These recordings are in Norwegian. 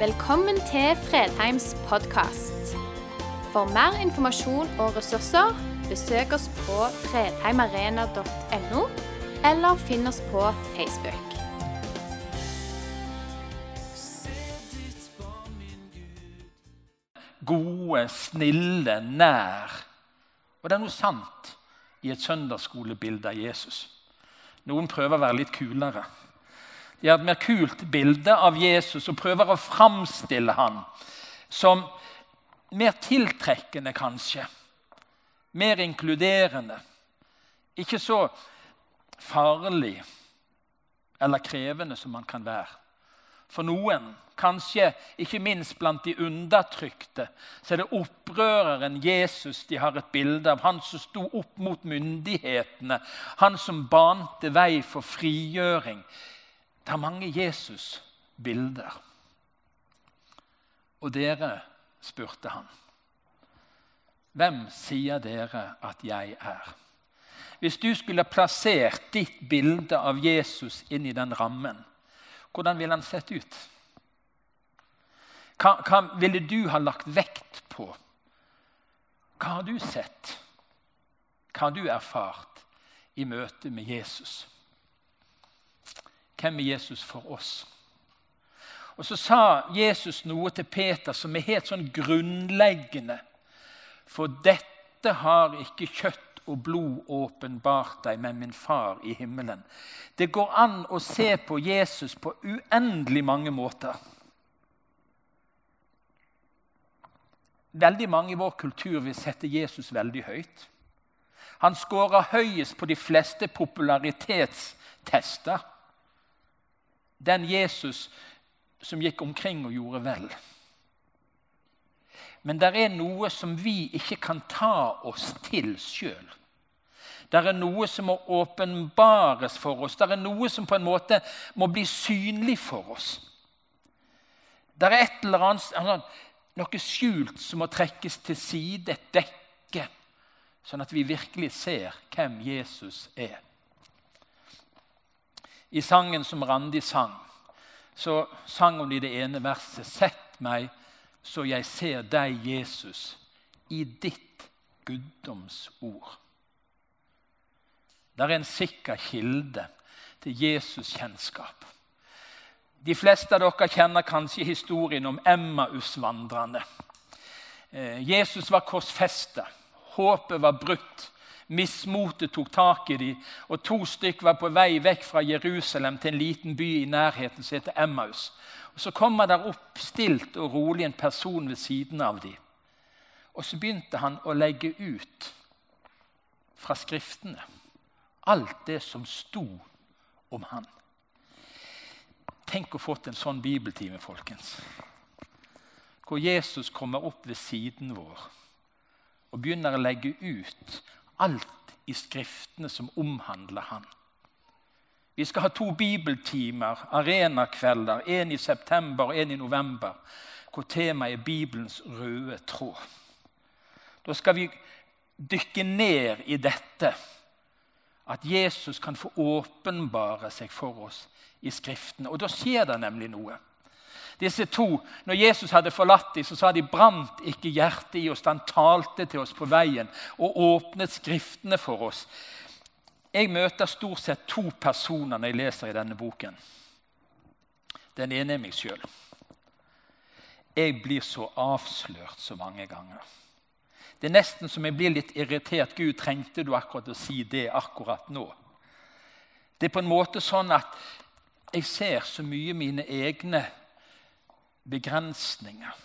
Velkommen til Fredheims podkast. For mer informasjon og ressurser, besøk oss på fredheimarena.no, eller finn oss på Facebook. Gode, snille, nær. Og det er noe sant i et søndagsskolebilde av Jesus. Noen prøver å være litt kulere. De har et mer kult bilde av Jesus og prøver å framstille han som mer tiltrekkende, kanskje. Mer inkluderende. Ikke så farlig eller krevende som han kan være. For noen, kanskje ikke minst blant de undertrykte, så er det opprøreren Jesus de har et bilde av. Han som sto opp mot myndighetene, han som bante vei for frigjøring. Det er mange Jesus-bilder. Og dere, spurte han, hvem sier dere at jeg er? Hvis du skulle plassert ditt bilde av Jesus inn i den rammen, hvordan ville han sett ut? Hva, hva ville du ha lagt vekt på? Hva har du sett? Hva har du erfart i møte med Jesus? Hvem er Jesus for oss? Og Så sa Jesus noe til Peter som er helt sånn grunnleggende. For dette har ikke kjøtt og blod åpenbart deg, men min far i himmelen. Det går an å se på Jesus på uendelig mange måter. Veldig mange i vår kultur vil sette Jesus veldig høyt. Han skårer høyest på de fleste popularitetstester. Den Jesus som gikk omkring og gjorde vel. Men det er noe som vi ikke kan ta oss til sjøl. Det er noe som må åpenbares for oss. Det er noe som på en måte må bli synlig for oss. Det er et eller annet, altså, noe skjult som må trekkes til side, et dekke, sånn at vi virkelig ser hvem Jesus er. I sangen som Randi sang, så sang hun i det ene verset Sett meg så jeg ser deg, Jesus, i ditt guddomsord. Det er en sikker kilde til Jesus-kjennskap. De fleste av dere kjenner kanskje historien om Emmaus-vandrerne. Eh, Jesus var korsfesta. Håpet var brutt. Mismotet tok tak i dem, og to stykker var på vei vekk fra Jerusalem til en liten by i nærheten som heter Emmaus. Og Så kommer der opp stilt og rolig en person ved siden av dem. Og så begynte han å legge ut fra Skriftene alt det som sto om han. Tenk å fått en sånn bibeltime, folkens. Hvor Jesus kommer opp ved siden vår og begynner å legge ut alt i Skriftene som omhandler han. Vi skal ha to bibeltimer, arenakvelder, en i september og en i november, hvor temaet er Bibelens røde tråd. Da skal vi dykke ned i dette, at Jesus kan få åpenbare seg for oss i Skriftene. Og da skjer det nemlig noe disse to, når Jesus hadde forlatt dem, så sa de brant ikke hjertet i oss. Han talte til oss på veien og åpnet Skriftene for oss. Jeg møter stort sett to personer når jeg leser i denne boken. Den ene er meg sjøl. Jeg blir så avslørt så mange ganger. Det er nesten som jeg blir litt irritert. Gud, trengte du akkurat å si det akkurat nå? Det er på en måte sånn at jeg ser så mye mine egne begrensninger.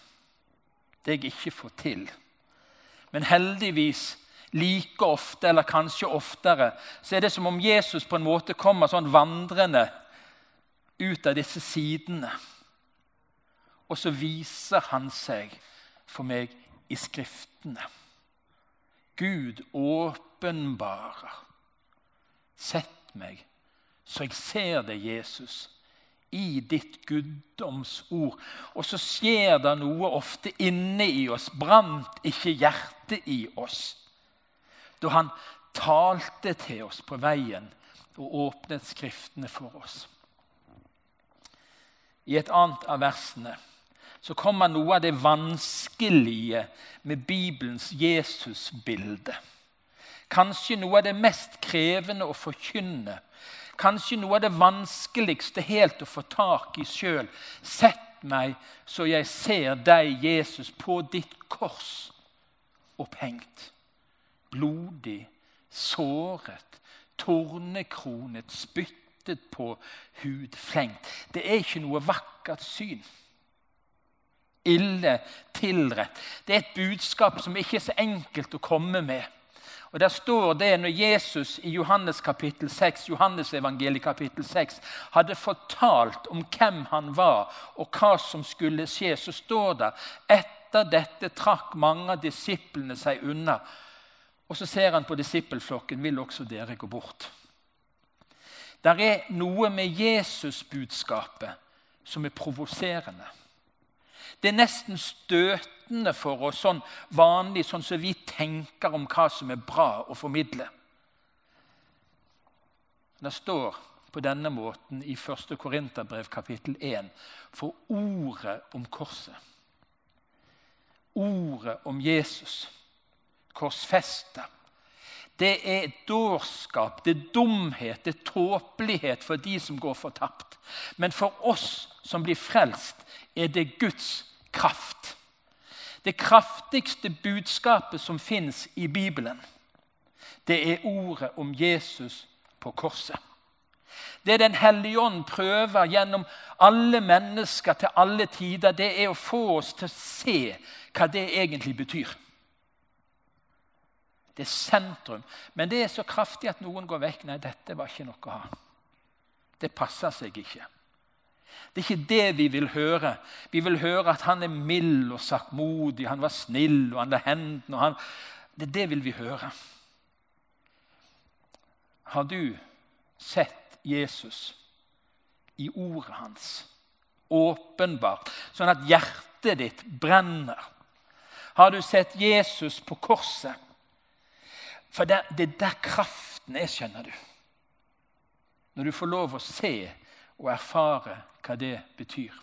Det jeg ikke får til. Men heldigvis like ofte, eller kanskje oftere, så er det som om Jesus på en måte kommer sånn vandrende ut av disse sidene. Og så viser han seg for meg i Skriftene. Gud åpenbarer. Sett meg så jeg ser det, Jesus i ditt guddomsord. Og så skjer det noe ofte inne i oss. Brant ikke hjertet i oss da han talte til oss på veien og åpnet Skriftene for oss. I et annet av versene så kommer noe av det vanskelige med Bibelens Jesusbilde. Kanskje noe av det mest krevende å forkynne. Kanskje noe av det vanskeligste helt å få tak i sjøl. Sett meg så jeg ser deg, Jesus, på ditt kors opphengt. Blodig, såret, tornekronet, spyttet på, hudflengt. Det er ikke noe vakkert syn ille tilrett. Det er et budskap som ikke er så enkelt å komme med. Og Der står det når Jesus i Johannes kapittel 6, Johannes evangeliet kapittel 6 hadde fortalt om hvem han var, og hva som skulle skje, så står det etter dette trakk mange av disiplene seg unna. Og så ser han på disippelflokken. Vil også dere gå bort? Der er noe med Jesusbudskapet som er provoserende. Det er nesten støtende for oss sånn vanlig, sånn som vi tenker om hva som er bra å formidle. Det står på denne måten i 1. Korinterbrev kapittel 1 for ordet om korset. Ordet om Jesus, korsfesta. Det er dårskap, det er dumhet, det er tåpelighet for de som går fortapt. Men for oss som blir frelst, er det Guds kraft. Det kraftigste budskapet som fins i Bibelen, det er ordet om Jesus på korset. Det Den hellige ånd prøver gjennom alle mennesker til alle tider, det er å få oss til å se hva det egentlig betyr. Det er sentrum. Men det er så kraftig at noen går vekk. Nei, dette var ikke noe å ha. Det passer seg ikke. Det er ikke det vi vil høre. Vi vil høre at han er mild og saktmodig, han var snill og han la hendene han... Det, det vil vi høre. Har du sett Jesus i ordet hans åpenbart, sånn at hjertet ditt brenner? Har du sett Jesus på korset? For det, det er der kraften er, skjønner du. Når du får lov å se og erfare hva det betyr.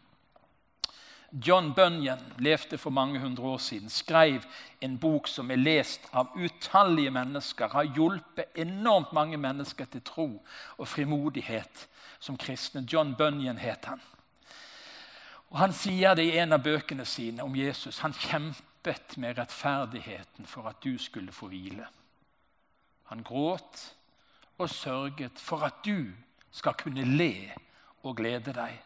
John Bunyan levde for mange hundre år siden, skrev en bok som er lest av utallige mennesker, har hjulpet enormt mange mennesker til tro og frimodighet som kristne. John Bunyan het han. Og Han sier det i en av bøkene sine om Jesus. Han kjempet med rettferdigheten for at du skulle få hvile. Han gråt og sørget for at du skal kunne le og glede deg.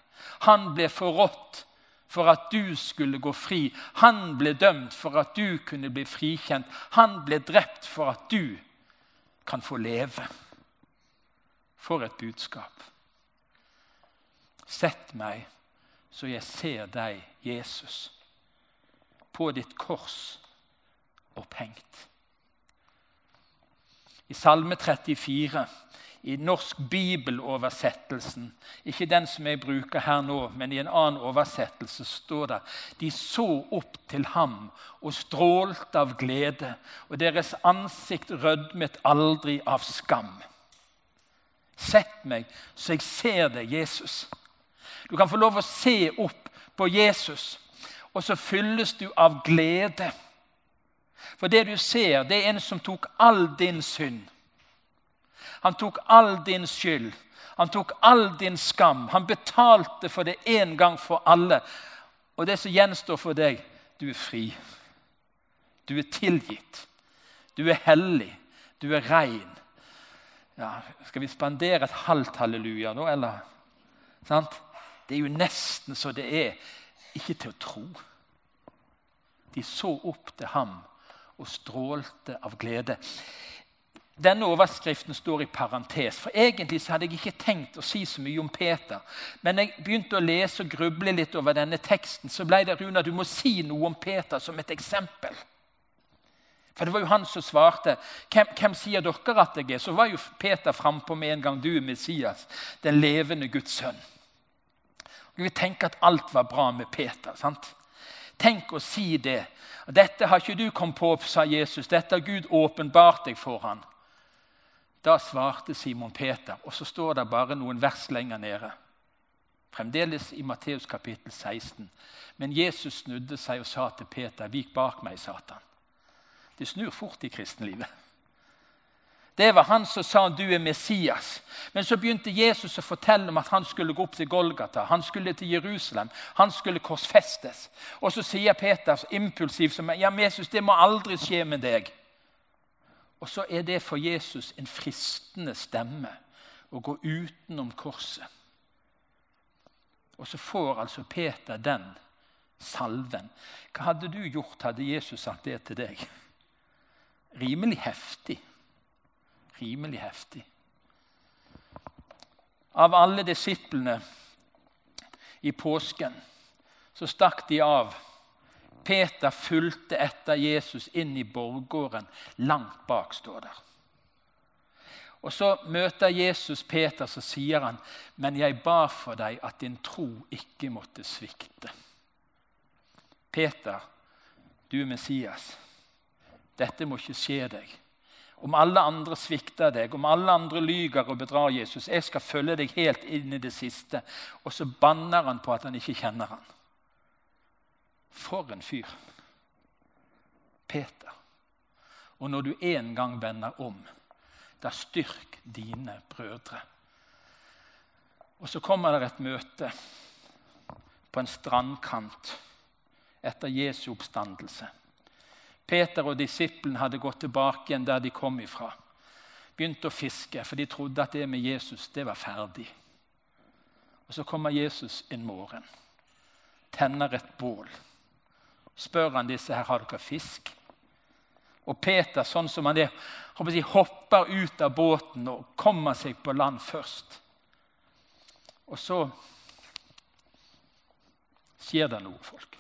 Han ble forrådt for at du skulle gå fri. Han ble dømt for at du kunne bli frikjent. Han ble drept for at du kan få leve. For et budskap. Sett meg så jeg ser deg, Jesus, på ditt kors opphengt. I Salme 34 i norsk bibeloversettelsen, ikke den som jeg bruker her nå, men i en annen oversettelse, står det de så opp til ham og strålte av glede, og deres ansikt rødmet aldri av skam. Sett meg så jeg ser deg, Jesus. Du kan få lov å se opp på Jesus, og så fylles du av glede. For det du ser, det er en som tok all din synd han tok all din skyld. Han tok all din skam. Han betalte for det en gang for alle. Og det som gjenstår for deg, du er fri. Du er tilgitt. Du er hellig. Du er rein. Ja, skal vi spandere et halvt halleluja nå, eller? Sant? Det er jo nesten så det er ikke til å tro. De så opp til ham og strålte av glede. Denne overskriften står i parentes. for Egentlig hadde jeg ikke tenkt å si så mye om Peter. Men jeg begynte å lese og gruble litt over denne teksten, så ble det Runa, du må si noe om Peter som et eksempel. For det var jo han som svarte. Hvem, hvem sier dere at jeg er? Så var jo Peter frampå med en gang. Du er Messias, den levende Guds sønn. Og Vi tenker at alt var bra med Peter. sant? Tenk å si det. Dette har ikke du kommet på, sa Jesus. Dette har Gud åpenbart deg for han. Da svarte Simon Peter, og så står det bare noen vers lenger nede. Fremdeles i Matteus kapittel 16. Men Jesus snudde seg og sa til Peter, 'Vik bak meg, Satan'. Det snur fort i kristenlivet. Det var han som sa du er Messias. Men så begynte Jesus å fortelle om at han skulle gå opp til Golgata, han skulle til Jerusalem, han skulle korsfestes. Og så sier Peter impulsivt som ja, Jesus, det må aldri skje med deg. Og så er det for Jesus en fristende stemme å gå utenom korset. Og så får altså Peter den salven. Hva hadde du gjort, hadde Jesus sagt det til deg? Rimelig heftig rimelig heftig. Av alle disiplene i påsken så stakk de av. Peter fulgte etter Jesus inn i borggården. Langt bak, står der. Og Så møter Jesus Peter, så sier han, 'Men jeg ba for deg at din tro ikke måtte svikte.' Peter, du er Messias. Dette må ikke skje deg om alle andre svikter deg, om alle andre lyger og bedrar Jesus. Jeg skal følge deg helt inn i det siste. Og så banner han på at han ikke kjenner han. For en fyr. Peter. Og når du en gang vender om, da styrk dine brødre. Og så kommer det et møte på en strandkant etter Jesu oppstandelse. Peter og disiplene hadde gått tilbake igjen der de kom ifra. Begynte å fiske, for de trodde at det med Jesus det var ferdig. Og Så kommer Jesus en morgen, tenner et bål. Spør han disse her har dere fisk. Og Peter, sånn som han er, hopper ut av båten og kommer seg på land først. Og så skjer det noe, folk.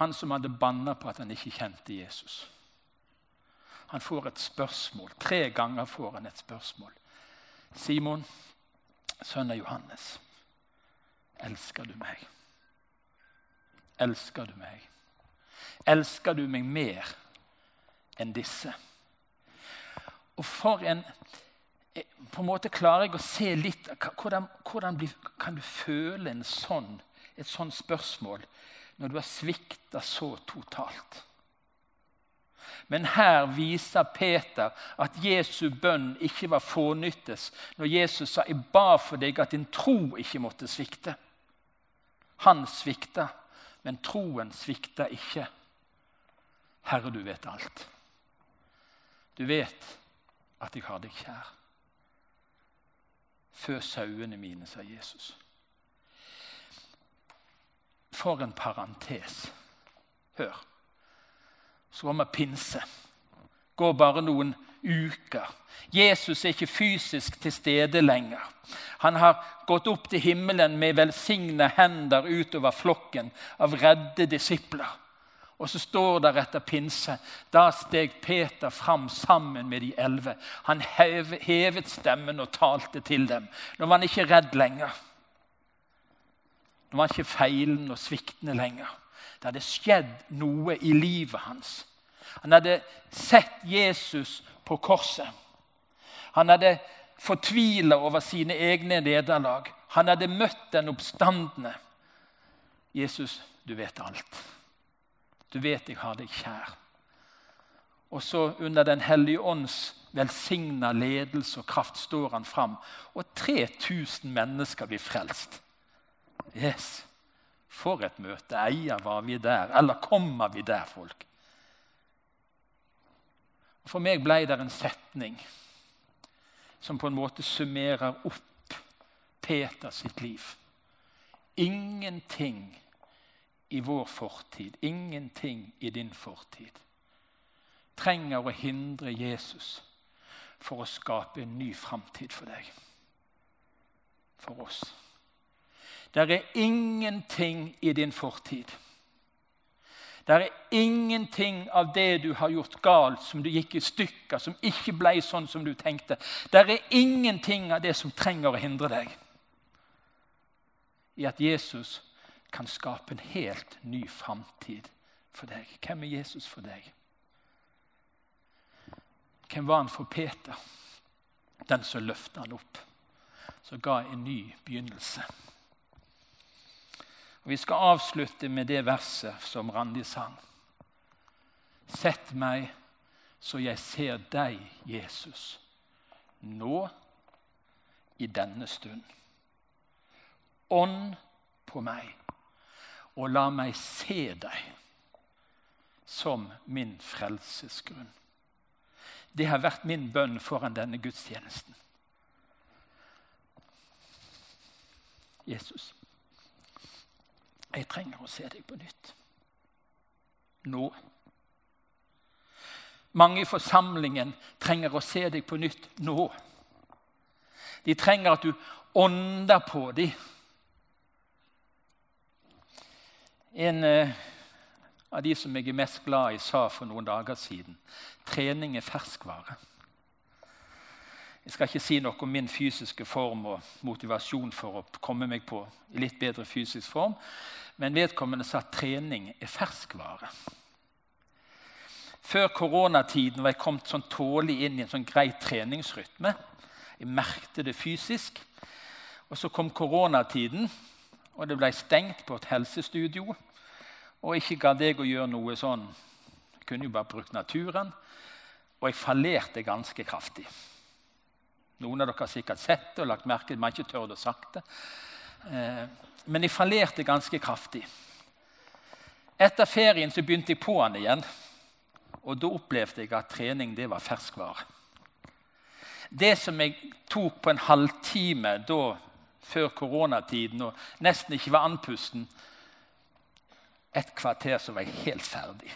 Han som hadde banna på at han ikke kjente Jesus. Han får et spørsmål. Tre ganger får han et spørsmål. Simon, sønn av Johannes, elsker du meg? Elsker du meg? Elsker du meg mer enn disse? Og for en På en måte klarer jeg å se litt Hvordan, hvordan kan du føle sånn, et sånt spørsmål når du har svikta så totalt. Men her viser Peter at Jesu bønn ikke var fånyttes når Jesus sa 'Jeg ba for deg at din tro ikke måtte svikte'. Han svikta, men troen svikta ikke. Herre, du vet alt. Du vet at jeg har deg kjær. Fø sauene mine, sa Jesus. For en parentes. Hør. Så kommer pinse. Går bare noen uker. Jesus er ikke fysisk til stede lenger. Han har gått opp til himmelen med velsigne hender utover flokken av redde disipler. Og så står der etter pinse Da steg Peter fram sammen med de elleve. Han hevet stemmen og talte til dem. Nå var han ikke redd lenger. Nå var ikke feilende og sviktende lenger. Det hadde skjedd noe i livet hans. Han hadde sett Jesus på korset. Han hadde fortvila over sine egne nederlag. Han hadde møtt den oppstandende. Jesus, du vet alt. Du vet jeg har deg kjær. Og så under Den hellige ånds velsigna ledelse og kraft står han fram. Og 3000 mennesker blir frelst. Yes. For et møte. Eier var vi der? Eller kommer vi der, folk? For meg ble det en setning som på en måte summerer opp Peter sitt liv. Ingenting i vår fortid, ingenting i din fortid, trenger å hindre Jesus for å skape en ny framtid for deg. For oss. Det er ingenting i din fortid. Det er ingenting av det du har gjort galt, som du gikk i stykker, som ikke ble sånn som du tenkte. Det er ingenting av det som trenger å hindre deg i at Jesus kan skape en helt ny framtid for deg. Hvem er Jesus for deg? Hvem var han for Peter? Den som løfta han opp. som ga en ny begynnelse. Og Vi skal avslutte med det verset som Randi sang. Sett meg så jeg ser deg, Jesus, nå i denne stund. Ånd på meg, og la meg se deg som min frelsesgrunn. Det har vært min bønn foran denne gudstjenesten. Jesus, jeg trenger å se deg på nytt. Nå. Mange i forsamlingen trenger å se deg på nytt nå. De trenger at du ånder på dem. En eh, av de som jeg er mest glad i, sa for noen dager siden trening er ferskvare. Jeg skal ikke si noe om min fysiske form og motivasjon for å komme meg på i litt bedre fysisk form, men vedkommende sa at trening er ferskvare. Før koronatiden var jeg kommet sånn tålig inn i en sånn grei treningsrytme. Jeg merkte det fysisk. Og så kom koronatiden, og det ble stengt på et helsestudio. Og ikke gadd jeg å gjøre noe sånn. Jeg kunne jo bare brukt naturen. Og jeg fallerte ganske kraftig. Noen av dere har sikkert sett det og lagt merke til man ikke tør å sagt det. Eh, men jeg fallerte ganske kraftig. Etter ferien så begynte jeg på den igjen. Og da opplevde jeg at trening det var ferskvare. Det som jeg tok på en halvtime da, før koronatiden og nesten ikke var andpusten, et kvarter så var jeg helt ferdig.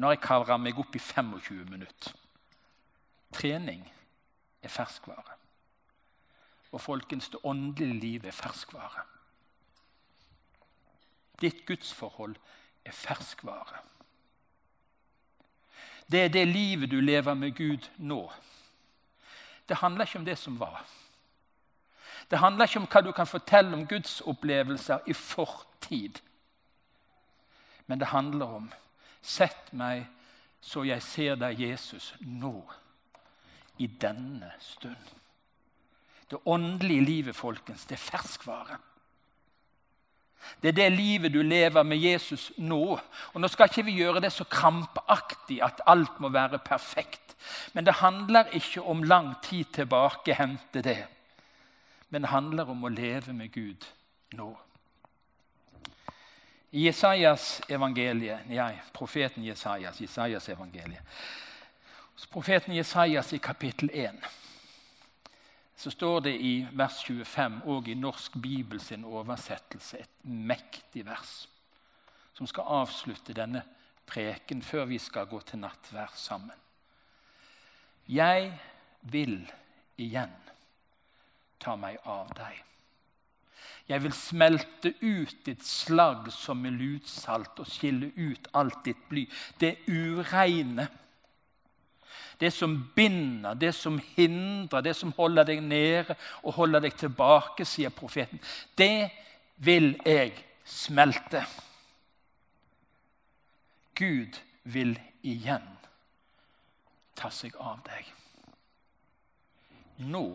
Når jeg kavra meg opp i 25 minutter. Trening er ferskvare. Og folkens, det åndelige livet er ferskvare. Ditt gudsforhold er ferskvare. Det er det livet du lever med Gud nå. Det handler ikke om det som var. Det handler ikke om hva du kan fortelle om Guds opplevelser i fortid. Men det handler om Sett meg så jeg ser deg, Jesus, nå i denne stund. Det åndelige livet, folkens, det er ferskvare. Det er det livet du lever med Jesus nå. Og Nå skal ikke vi gjøre det så krampaktig at alt må være perfekt. Men det handler ikke om lang tid tilbake hente det. Men det handler om å leve med Gud nå. I Jesajas evangelie, nei, profeten Jesajas, Jesajas evangelie, profeten Jesajas i kapittel 1 så står det i vers 25 og i Norsk Bibel sin oversettelse et mektig vers som skal avslutte denne preken før vi skal gå til nattvær sammen. Jeg vil igjen ta meg av deg. Jeg vil smelte ut ditt slag som med lutsalt og skille ut alt ditt bly. Det ureine det som binder, det som hindrer, det som holder deg nede og holder deg tilbake, sier profeten. Det vil jeg smelte. Gud vil igjen ta seg av deg. Nå,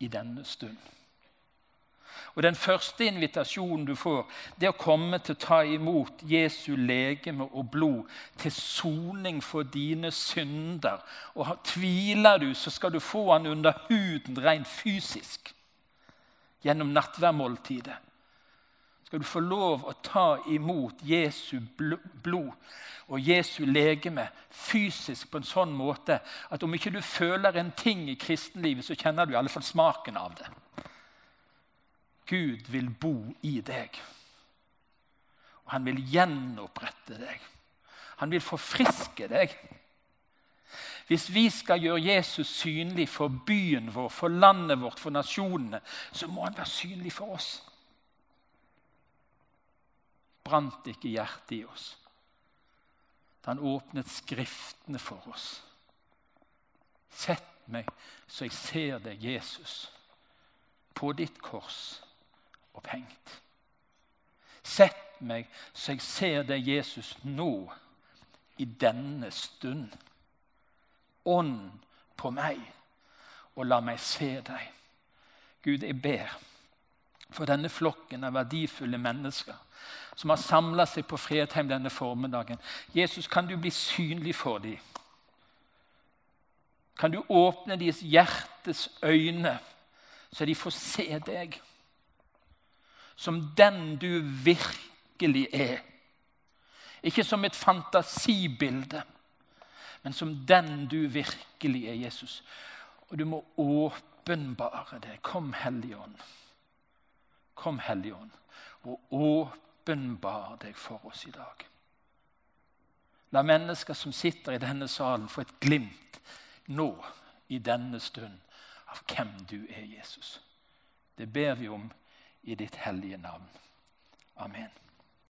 i denne stund. Og Den første invitasjonen du får, det er å komme til å ta imot Jesu legeme og blod til soning for dine synder. Og Tviler du, så skal du få han under huden rent fysisk gjennom nattværmåltidet. Skal du få lov å ta imot Jesu blod og Jesu legeme fysisk på en sånn måte at om ikke du føler en ting i kristenlivet, så kjenner du i alle fall smaken av det. Gud vil bo i deg. Og han vil gjenopprette deg. Han vil forfriske deg. Hvis vi skal gjøre Jesus synlig for byen vår, for landet vårt, for nasjonene, så må han være synlig for oss. Brant ikke hjertet i oss da han åpnet Skriftene for oss? Sett meg så jeg ser deg, Jesus, på ditt kors opphengt. Sett meg så jeg ser deg, Jesus, nå, i denne stund. Ånd på meg, og la meg se deg. Gud, jeg ber for denne flokken av verdifulle mennesker som har samla seg på Fredheim denne formiddagen. Jesus, kan du bli synlig for dem? Kan du åpne deres hjertes øyne, så de får se deg som den du virkelig er? Ikke som et fantasibilde, men som den du virkelig er, Jesus. Og du må åpenbare det. Kom, Hellige Ånd. Kom, Hellige Ånd, og åpenbar deg for oss i dag. La mennesker som sitter i denne salen, få et glimt nå, i denne stund, av hvem du er, Jesus. Det ber vi om i ditt hellige navn. Amen.